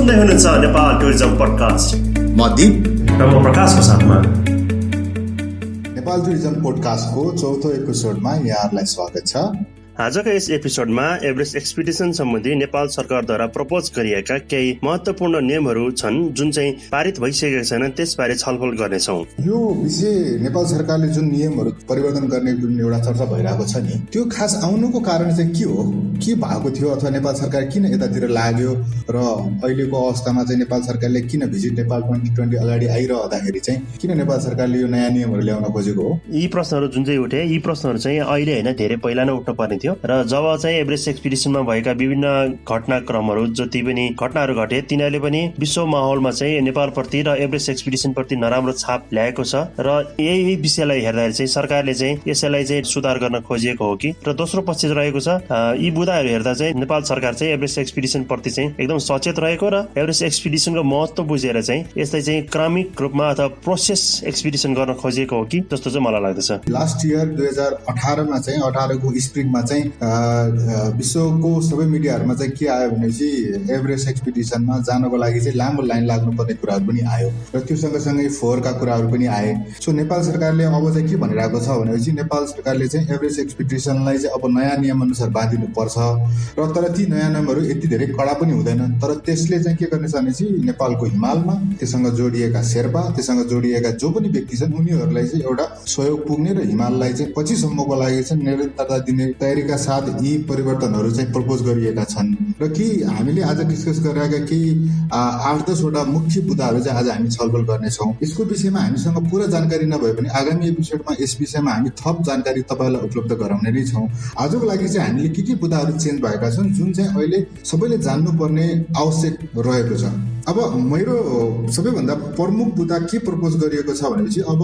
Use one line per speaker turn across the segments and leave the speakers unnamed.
सुन्दै हुनुहुन्छ Nepal tourism podcast.
म दिप।
र म प्रकाशको साथमा।
नेपाल टुरिज्म पोडकास्टको चौथो एपिसोडमा यहाँहरूलाई स्वागत छ।
आजका यस एपिसोडमा एभरेस्ट एक्सपिडिसन सम्बन्धी नेपाल सरकारद्वारा प्रपोज गरिएका केही महत्वपूर्ण नियमहरू छन् जुन चाहिँ पारित भइसकेका छैनन् त्यसबारे छलफल गर्नेछौ।
यो विषय नेपाल सरकारले जुन नियमहरू परिवर्तन गर्ने जुन एउटा चर्चा भइरहेको छ नि त्यो खास आउनुको कारण चाहिँ के हो? के भएको थियो अथवा नेपाल सरकार किन यतातिर लाग्यो? र अहिलेको अवस्थामा चाहिँ नेपाल सरकारले किन भिजिट नेपाल ट्वेन्टी ट्वेन्टी अगाडि आइरहँदाखेरि चाहिँ किन नेपाल सरकारले यो नयाँ नियमहरू ल्याउन खोजेको हो?
यी प्रश्नहरू जुन चाहिँ उठे यी प्रश्नहरू चाहिँ अहिले होइन धेरै पहिला नै उठ्नु पर्ने थियो। थियो। र जब चाहिँ एभरेस्ट एक्सपिडिसनमा भएका विभिन्न घटनाक्रमहरू जति पनि घटनाहरू घटे तिनीहरूले पनि विश्व माहौलमा चाहिँ नेपालप्रति र एभरेस्ट एक्सपिडिसनप्रति नराम्रो छाप ल्याएको छ। र यही विषयलाई हेर्दाखेरि चाहिँ सरकारले चाहिँ यसैलाई चाहिँ सुधार गर्न खोजिएको हो कि? र दोस्रो पक्ष रहेको छ यी बुदाहरू हेर्दा चाहिँ नेपाल सरकार चाहिँ एभरेस्ट एक्सपिडिसन प्रति चाहिँ एकदम सचेत रहेको र एभरेस्ट एक्सपिडिसनको महत्व बुझेर चाहिँ यसलाई चाहिँ क्रमिक रूपमा अथवा प्रोसेस एक्सपिडिसन गर्न खोजिएको हो कि? जस्तो चाहिँ मलाई लाग्दछ।
लास्ट इयर दुई हजार अठारमा चाहिँ अठारको स्प्रिङमा चाहिँ विश्वको सबै मिडियाहरूमा चाहिँ के आयो भनेपछि एभरेस्ट एक्सपिडिसनमा जानको लागि चाहिँ लामो लाइन लाग्नुपर्ने कुराहरू पनि आयो र त्यो सँगसँगै फोहोरका कुराहरू पनि आए। सो नेपाल सरकारले अब चाहिँ के भनिरहेको छ भनेपछि नेपाल सरकारले चाहिँ एभरेस्ट एक्सपिडिसनलाई चाहिँ अब नयाँ नियमअनुसार बाँधिनु पर्छ र तर ती नयाँ नियमहरू यति धेरै कडा पनि हुँदैन तर त्यसले चाहिँ के गर्नेछ भनेपछि नेपालको हिमालमा त्योसँग जोडिएका शेर्पा त्योसँग जोडिएका जो पनि व्यक्ति छन् उनीहरूलाई चाहिँ एउटा सहयोग पुग्ने र हिमाललाई चाहिँ पछिसम्मको लागि चाहिँ निरन्तरता दिने तयारी का साथ यी परिवर्तनहरू चाहिँ प्रपोज गरिएका छन्। र कि हामीले आज डिस्कस गरिरहेका केही आठ दसवटा मुख्य मुद्दाहरू चाहिँ आज हामी छलफल गर्नेछौँ। यसको विषयमा हामीसँग पुरा जानकारी नभए पनि आगामी एपिसोडमा यस विषयमा हामी थप जानकारी तपाईँलाई उपलब्ध गराउने नै छौँ। आजको लागि चाहिँ हामीले के के मुद्दाहरू चेन्ज भएका छन् जुन चाहिँ अहिले सबैले जान्नुपर्ने आवश्यक रहेको छ। अब मेरो सबैभन्दा प्रमुख मुद्दा के प्रपोज गरिएको छ भनेपछि अब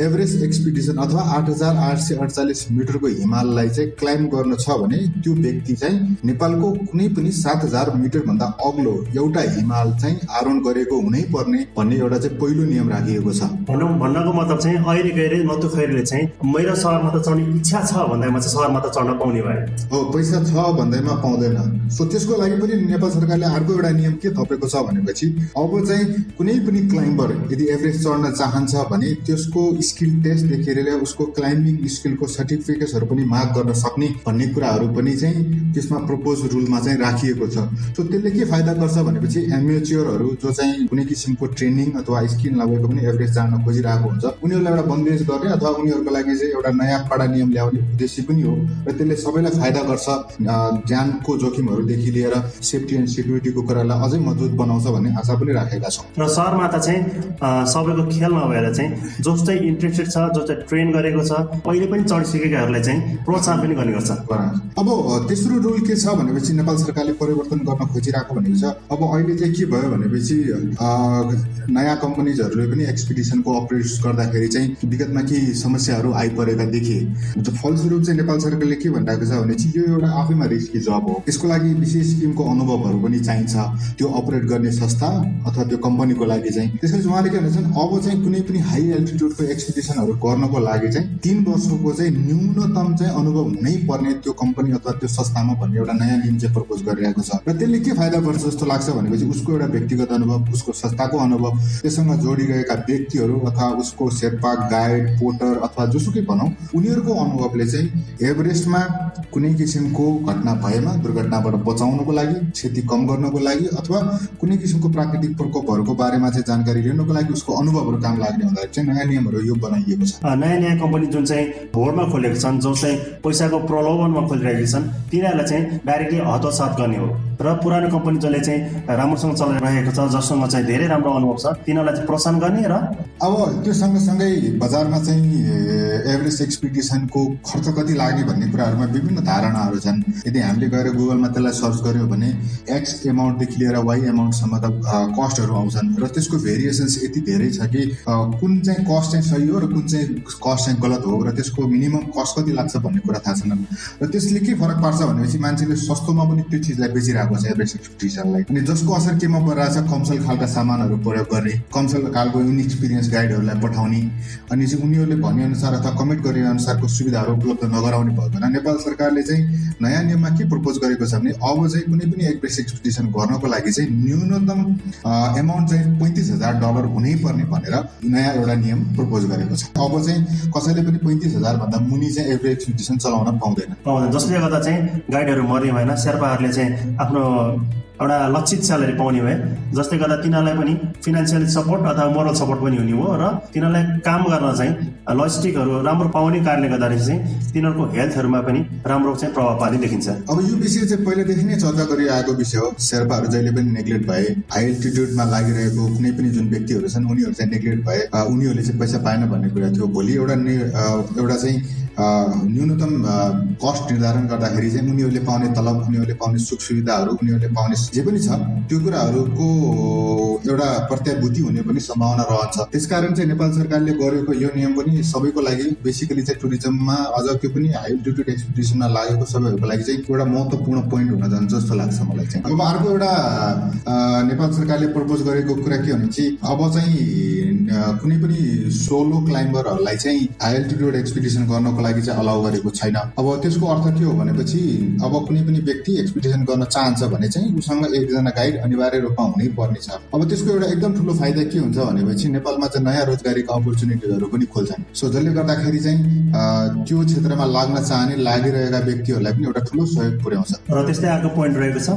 एभरेस्ट एक्सपिडिसन अथवा आठ हजार आठ सय अडचालिस मिटरको हिमाललाई चाहिँ क्लाइम्ब गर्नु छ भने त्यो व्यक्ति चाहिँ नेपालको कुनै पनि सात हजार मिटरभन्दा अग्लो एउटा हिमाल चाहिँ आरोहण गरेको हुनै पर्ने भन्ने एउटा चाहिँ पहिलो नियम राखिएको छ।
भनौँ भन्नको मतलब चाहिँ अहिले गएर नतु खैरले चाहिँ मेरो सहरमा त चढ्ने इच्छा छ भन्दैमा चाहिँ सहरमा त चढ्न पाउने भयो
हो पैसा छ भन्दैमा पाउँदैन। सो त्यसको लागि पनि नेपाल सरकारले अर्को एउटा नियम के थपेको छ भनेपछि अब चाहिँ कुनै पनि क्लाइम्बर यदि एभरेज चढ्न चाहन्छ भने त्यसको स्किल टेस्टदेखि लिएर उसको क्लाइम्बिङ स्किलको सर्टिफिकेट्सहरू पनि माग गर्न सक्ने भन्ने कुराहरू पनि चाहिँ त्यसमा प्रपोज रुलमा चाहिँ राखिएको छ। सो त्यसले के फाइदा गर्छ भनेपछि एमेच्योरहरू जो चाहिँ कुनै किसिमको ट्रेनिङ अथवा स्किल नभएको पनि एभरेज जान खोजिरहेको हुन्छ उनीहरूलाई एउटा बन्देज गर्ने अथवा उनीहरूको लागि चाहिँ एउटा नयाँ कडा नियम ल्याउने उद्देश्य पनि हो र त्यसले सबैलाई फाइदा गर्छ। ज्यानको जोखिमहरूदेखि लिएर सेफ्टी एन्ड सेक्युरिटीको कुरालाई अझै मजबुत बनाउँछ भन्ने आशा पनि राखेका छौँ।
र सहरमा त चाहिँ सबैको खेल नभएर चाहिँ जो चाहिँ इन्ट्रेस्टेड छ जो चाहिँ ट्रेन गरेको छ पहिले पनि चढिसकेकाहरूलाई चाहिँ प्रोत्साहन पनि गर्ने गर्छ
अब तेस्रो रुल के छ भनेपछि नेपाल सरकारले परिवर्तन गर्न खोजिरहेको भनेको छ। अब अहिले चाहिँ के भयो भनेपछि नयाँ कम्पनीजहरूले पनि एक्सपिडिसनको अपरेट गर्दाखेरि चाहिँ विगतमा केही समस्याहरू आइपरेका देखे फलस्वरूप चाहिँ नेपाल सरकारले के भनिरहेको छ भने चाहिँ यो एउटा आफैमा रिस्की जब हो। यसको लागि विशेष किसिमको अनुभवहरू पनि चाहिन्छ। त्यो अपरेट गर्ने संस्था अथवा त्यो कम्पनीको लागि चाहिँ। त्यसपछि उहाँले के भन्छन् अब चाहिँ कुनै पनि हाई एल्टिट्युडको एक्सपिडिसनहरू गर्नको लागि चाहिँ तिन वर्षको चाहिँ न्यूनतम चाहिँ अनुभव हुनै पर्ने त्यो कम्पनी अथवा त्यो संस्थामा भन्ने एउटा नयाँ नियम चाहिँ प्रपोज गरिरहेको छ। र त्यसले के फाइदा गर्छ जस्तो लाग्छ भनेपछि उसको एउटा व्यक्तिगत अनुभव उसको संस्थाको अनुभव त्योसँग जोडिरहेका व्यक्तिहरू अथवा उसको शेर्पा गाइड पोटर अथवा जोसुकै भनौँ उनीहरूको अनुभवले चाहिँ एभरेस्टमा कुनै किसिमको घटना भएमा दुर्घटनाबाट बचाउनको लागि क्षति कम गर्नको लागि अथवा कुनै किसिमको प्राकृतिक प्रकोपहरूको बारेमा चाहिँ जानकारी लिनुको लागि उसको अनुभवहरू काम लाग्ने हुँदाखेरि चाहिँ नयाँ नियमहरू यो बनाइएको छ।
नयाँ नयाँ कम्पनी जुन चाहिँ भोरमा खोलेको छन् जो चाहिँ पैसाको प्रलोभनमा खोलिरहेका छन् तिनीहरूलाई चाहिँ डाइरेक्टली हतोत्सात गर्ने हो। र पुरानो कम्पनी जसले चाहिँ राम्रोसँग चलाइरहेको छ जससँग चाहिँ धेरै राम्रो अनुभव छ तिनीहरूलाई चाहिँ प्रोत्साहन गर्ने र
अब त्यो सँगसँगै बजारमा चाहिँ एभरेज एक्सपिडिसनको खर्च कति लाग्ने भन्ने कुराहरूमा विभिन्न धारणाहरू छन्। यदि हामीले गएर गुगलमा त्यसलाई सर्च गऱ्यौँ भने एक्स एमाउन्टदेखि लिएर वाइ एमाउन्टसम्म त कस्टहरू आउँछन्। र त्यसको भेरिएसन्स यति धेरै छ कि कुन चाहिँ कस्ट चाहिँ सही हो र कुन चाहिँ कस्ट चाहिँ गलत हो र त्यसको मिनिमम कस्ट कति लाग्छ भन्ने कुरा थाहा छैन। र त्यसले के फरक पार्छ भनेपछि मान्छेले सस्तोमा पनि त्यो चिजलाई बेचिरहेको छ एभरेज एक्सपेक्टेसनलाई अनि जसको असर केमा परिरहेको छ कमसल खालका सामानहरू प्रयोग गर्ने कमसल खालको इनएक्सपिरियन्स गाइडहरूलाई पठाउने अनि चाहिँ उनीहरूले भनेअनुसार अथवा कमिट गरे अनुसारको सुविधाहरू उपलब्ध नगराउने भएको हुनाले नेपाल सरकारले चाहिँ नयाँ नियममा के प्रपोज गरेको छ भने अब चाहिँ कुनै पनि एभरेज एक्सपेक्टेसन गर्नको लागि चाहिँ न्यूनतम एमाउन्ट चाहिँ पैँतिस हजार डलर हुनै पर्ने भनेर नयाँ एउटा नियम प्रपोज गरेको छ। अब चाहिँ कसैले पनि पैँतिस हजारभन्दा मुनि चाहिँ एभरेज एक्सपेक्टेसन चलाउन पाउँदैन।
पाउँदैन। जसले गर्दा चाहिँ गाइडहरू मर्ने भएन। शेर्पाहरूले चाहिँ आफ्नो एउटा लक्षित स्यालेरी पाउने भए जसले गर्दा तिनीहरूलाई पनि फिनेन्सियल सपोर्ट अथवा मोरल सपोर्ट पनि हुने हो र तिनीहरूलाई काम गर्न चाहिँ लजिस्टिकहरू राम्रो पाउने कारणले गर्दाखेरि चाहिँ तिनीहरूको हेल्थहरूमा पनि राम्रो चाहिँ प्रभाव पार्ने देखिन्छ।
अब यो विषय चाहिँ पहिलेदेखि नै चर्चा गरिआएको विषय हो। शेर्पाहरू जहिले पनि नेग्लेक्ट भए हाई एल्टिट्युडमा लागिरहेको कुनै पनि जुन व्यक्तिहरू छन् उनीहरू चाहिँ नेग्लेक्ट भए उनीहरूले चाहिँ पैसा पाएन भन्ने कुरा थियो। भोलि एउटा एउटा चाहिँ न्यूनतम कस्ट निर्धारण गर्दाखेरि चाहिँ उनीहरूले पाउने तलब उनीहरूले पाउने सुख सुविधाहरू उनीहरूले पाउने जे पनि छ त्यो कुराहरूको एउटा प्रत्याभूति हुने पनि सम्भावना रहन्छ। त्यसकारण चाहिँ नेपाल सरकारले गरेको यो नियम पनि सबैको लागि बेसिकली चाहिँ टुरिज्ममा अझ त्यो पनि हाई एल्टिट्युड एक्सपिडिसनमा लागेको सबैहरूको लागि चाहिँ एउटा महत्त्वपूर्ण पोइन्ट हुन जान्छ जस्तो लाग्छ मलाई चाहिँ। अब अर्को एउटा नेपाल सरकारले प्रपोज गरेको कुरा के भने चाहिँ अब चाहिँ कुनै पनि सोलो क्लाइम्बरहरूलाई चाहिँ हाई एल्टिट्युड एक्सपिडिसन गर्नको लागि चाहिँ अलाउ गरेको छैन। अब त्यसको अर्थ के हो भनेपछि अब कुनै पनि व्यक्ति एक्सपिडिसन गर्न चाहन्छ भने चाहिँ उसँग एकजना गाइड अनिवार्य रूपमा हुनै पर्ने छ अब त्यसको एउटा एकदम ठुलो फाइदा के हुन्छ भनेपछि नेपालमा चाहिँ नयाँ रोजगारीको अपर्च्युनिटिजहरू पनि खोल्छन्। सो जसले गर्दाखेरि चाहिँ त्यो क्षेत्रमा लाग्न चाहने लागिरहेका व्यक्तिहरूलाई पनि एउटा ठुलो सहयोग पुर्याउँछ।
र त्यस्तै अर्को पोइन्ट रहेको छ।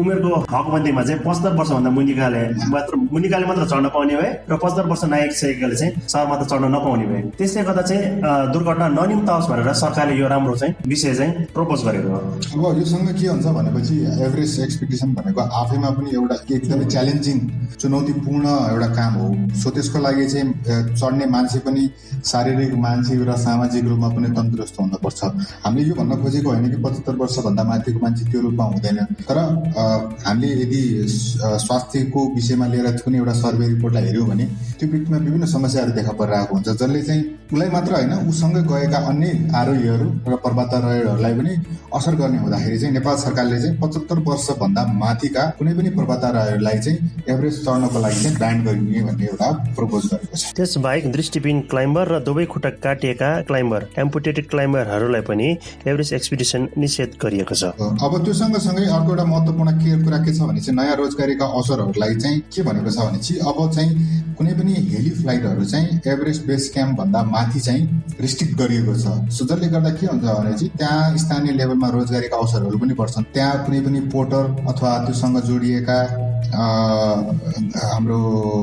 उमेरको हकबन्दीमा चाहिँ पचहत्तर वर्षभन्दा मुनिकाले मात्र मुनिकाले मात्र चढ्न पाउने भए र पचहत्तर वर्ष नाइसकेकाले चाहिँ सहरमा चढ्न नपाउने भए। त्यसले गर्दा चाहिँ दुर्घटना ननिम्ताओस् भनेर सरकारले यो राम्रो चाहिँ विषय चाहिँ प्रपोज गरेको
हो। अब योसँग के हुन्छ भनेपछि एभरेज एक्सपेक्टेसन भनेको आफैमा पनि एउटा एकदमै च्यालेन्जिङ चुनौतीपूर्ण एउटा काम हो। सो त्यसको लागि चाहिँ चढ्ने मान्छे पनि शारीरिक मानसिक र सामाजिक रूपमा पनि तन्दुरुस्त हुनुपर्छ। हामीले यो भन्न खोजेको होइन कि पचहत्तर वर्षभन्दा माथिको मान्छे त्यो रूपमा हुँदैन। तर हामीले यदि स्वास्थ्यको विषयमा लिएर कुनै एउटा सर्वे रिपोर्टलाई हेऱ्यौँ भने त्यो व्यक्तिमा विभिन्न समस्याहरू देखा परिरहेको हुन्छ जसले चाहिँ उसलाई मात्र होइन उसँगै गएका अन्य आरोहीहरू र पर्वतारोहीहरूलाई पनि असर गर्ने हुँदाखेरि चाहिँ नेपाल सरकारले चाहिँ पचहत्तर वर्षभन्दा माथिका कुनै पनि पर्वतारोहीहरूलाई चाहिँ एभरेज चढ्नको लागि चाहिँ ब्यान्ड गरिने भन्ने एउटा प्रपोज गरेको छ।
त्यस बाहेक दृष्टिबिन क्लाइम्बर र दुवै खुट्टा काटिएका क्लाइम्बर एम्पुटेटेड क्लाइम्बरहरूलाई पनि एभरेज एक्सपिडिसन निषेध गरिएको छ।
अब त्यो सँगसँगै अर्को एउटा महत्त्वपूर्ण के कुरा के छ भने चाहिँ नयाँ रोजगारीका अवसरहरूलाई चाहिँ के भनेको छ भने चाहिँ अब चाहिँ कुनै पनि हेली फ्लाइटहरू चाहिँ एभरेस्ट बेस क्याम्प भन्दा माथि चाहिँ रिस्ट्रिक्ट गरिएको छ। सो जसले गर्दा के हुन्छ भने चाहिँ त्यहाँ स्थानीय लेभलमा रोजगारीका अवसरहरू पनि बढ्छन्। त्यहाँ कुनै पनि पोर्टर अथवा त्योसँग जोडिएका हाम्रो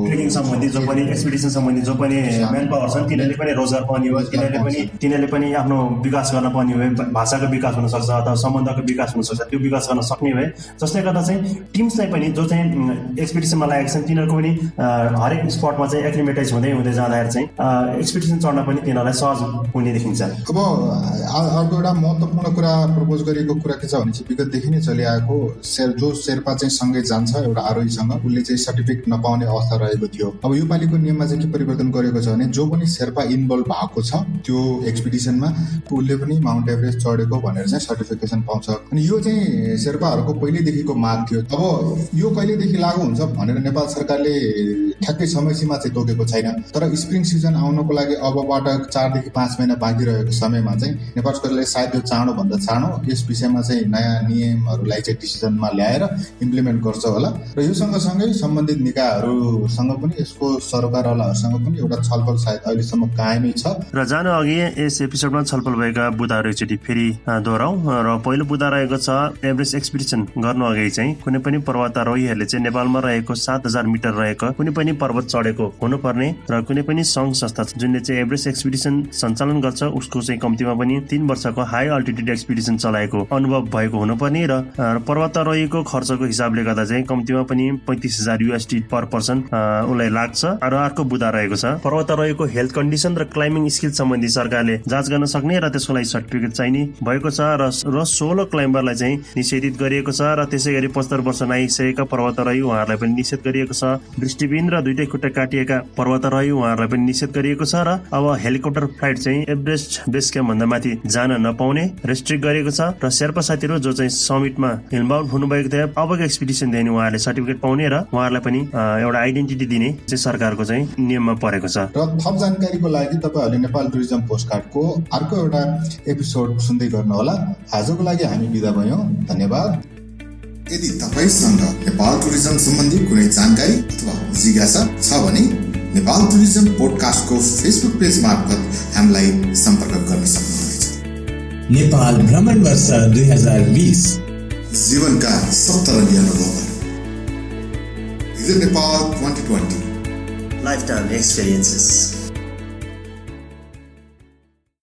ट्रेकिङ सम्बन्धी जो पनि एक्सपिडिसन सम्बन्धी जो पनि म्यान पावर छन् तिनीहरूले पनि रोजगार पाउने हो तिनीहरूले पनि तिनीहरूले पनि आफ्नो विकास गर्न पर्ने हो भाषाको विकास हुनसक्छ अथवा सम्बन्धको विकास हुनसक्छ त्यो विकास गर्न सक्ने भए जसले गर्दा चाहिँ टिम्सलाई पनि जो चाहिँ एक्सपिडिसनमा लागेको छन् तिनीहरूको पनि हरेक स्पटमा चाहिँ एक्लिमेटाइज हुँदै हुँदै जाँदाखेरि चाहिँ एक्सपिडिसन चढ्न पनि तिनीहरूलाई सहज हुने देखिन्छ
अब अर्को एउटा महत्त्वपूर्ण कुरा प्रपोज गरेको कुरा के छ भने चाहिँ विगतदेखि नै चलिआएको जो शेर्पा चाहिँ सँगै जान्छ एउटा आरोहीसँग उसले चाहिँ सर्टिफिकेट नपाउने अवस्था रहेको थियो। अब यो पालिको नियममा चाहिँ के परिवर्तन गरेको छ भने जो पनि शेर्पा इन्भल्भ भएको छ त्यो एक्सपिडिसनमा उसले पनि माउन्ट एभरेस्ट चढेको भनेर चाहिँ सर्टिफिकेसन पाउँछ। अनि यो चाहिँ शेर्पाहरूको पहिल्यैदेखिको माग थियो। अब यो कहिलेदेखि लागू हुन्छ भनेर नेपाल सरकारले ठ्याक्कै समय सीमा चाहिँ तोकेको छैन। तर स्प्रिङ सिजन आउनको लागि अबबाट चारदेखि पाँच महिना बाँकी रहेको समयमा चाहिँ नेपाल सरकारले सायद यो चाँडोभन्दा चाँडो यस विषयमा चाहिँ नयाँ नियमहरूलाई चाहिँ डिसिजनमा ल्याएर इम्प्लिमेन्ट गर्छ होला। र यो सँगसँगै सम्बन्धित निकायहरूसँग पनि यसको सरकारवालाहरूसँग पनि एउटा छलफल सायद अहिलेसम्म कायमै छ।
र जानु अघि यस एपिसोडमा छलफल भएका बुदाहरू एकचोटि फेरि दोहोऱ्याउँ। र पहिलो बुदा रहेको छ एभरेस्ट एक्सपिडिसन गर्नु अघि चाहिँ कुनै पनि पर्वतारोहीहरूले चाहिँ नेपालमा रहेको सात हजार मिटर रहेको कुनै पनि पर्वत चढेको हुनुपर्ने र कुनै पनि सङ्घ संस्था जुनले चाहिँ एभरेस्ट एक्सपिडिसन सञ्चालन गर्छ उसको चाहिँ कम्तीमा पनि तिन वर्षको हाई अल्टिट्युड एक्सपिडिसन चलाएको अनुभव भएको हुनुपर्ने र पर्वतारोहीको खर्चको हिसाबले गर्दा चाहिँ कम्तीमा पनि पैँतिस हजार युएसडी पर पर्सन उसलाई लाग्छ। र अर्को बुधा रहेको छ पर्वतारोहीको हेल्थ कन्डिसन र क्लाइम्बिङ स्किल सम्बन्धी सरकारले जाँच गर्न सक्ने र त्यसको लागि सर्टिफिकेट चाहिने भएको छ र सोह्र क्लाइम्बरलाई चाहिँ निषेधित गरिएको छ र त्यसै गरी पचहत्तर वर्ष नाइसकेका पर्वतारोही उहाँहरूलाई पनि निषेध गरिएको छ। दृष्टिबिन र दुइटै खुट्टा काटिएका पर्वतारोही उहाँहरूलाई पनि निषेध गरिएको छ र अब हेलिकप्टर फ्लाइट चाहिँ एभरेस्ट बेस क्याम्प भन्दा माथि जान नपाउने रेस्ट्रिक्ट गरिएको छ र शेर्पा साथीहरू जो चाहिँ समिटमा इन्भल्भ हुनुभएको थियो अबको एक्सपिडिसन दिने उहाँहरूले सर्टिफिकेट पाउने र उहाँहरूलाई पनि एउटा आइडेन्टिटी दिने चाहिँ सरकारको चाहिँ नियममा परेको छ।
र थप जानकारीको लागि तपाईँहरूले नेपाल टुरिज्म पोस्टकार्डको अर्को एउटा एपिसोड सुन्दै गर्नुहोला। आजको लागि हामी बिदा भयौँ। धन्यवाद।
यदि तपाईँसँग नेपाल टुरिज्म सम्बन्धी कुनै जानकारी अथवा जिज्ञासा छ भने नेपाल टुरिज्म पोडकास्टको फेसबुक पेज मार्फत हामीलाई सम्पर्क गर्न सक्नुहुनेछ।
नेपाल भ्रमण वर्ष दुई हजार बिस।
जीवनका सप्तरङ्गी अनुभवहरू Visit Nepal 2020.
Lifetime experiences.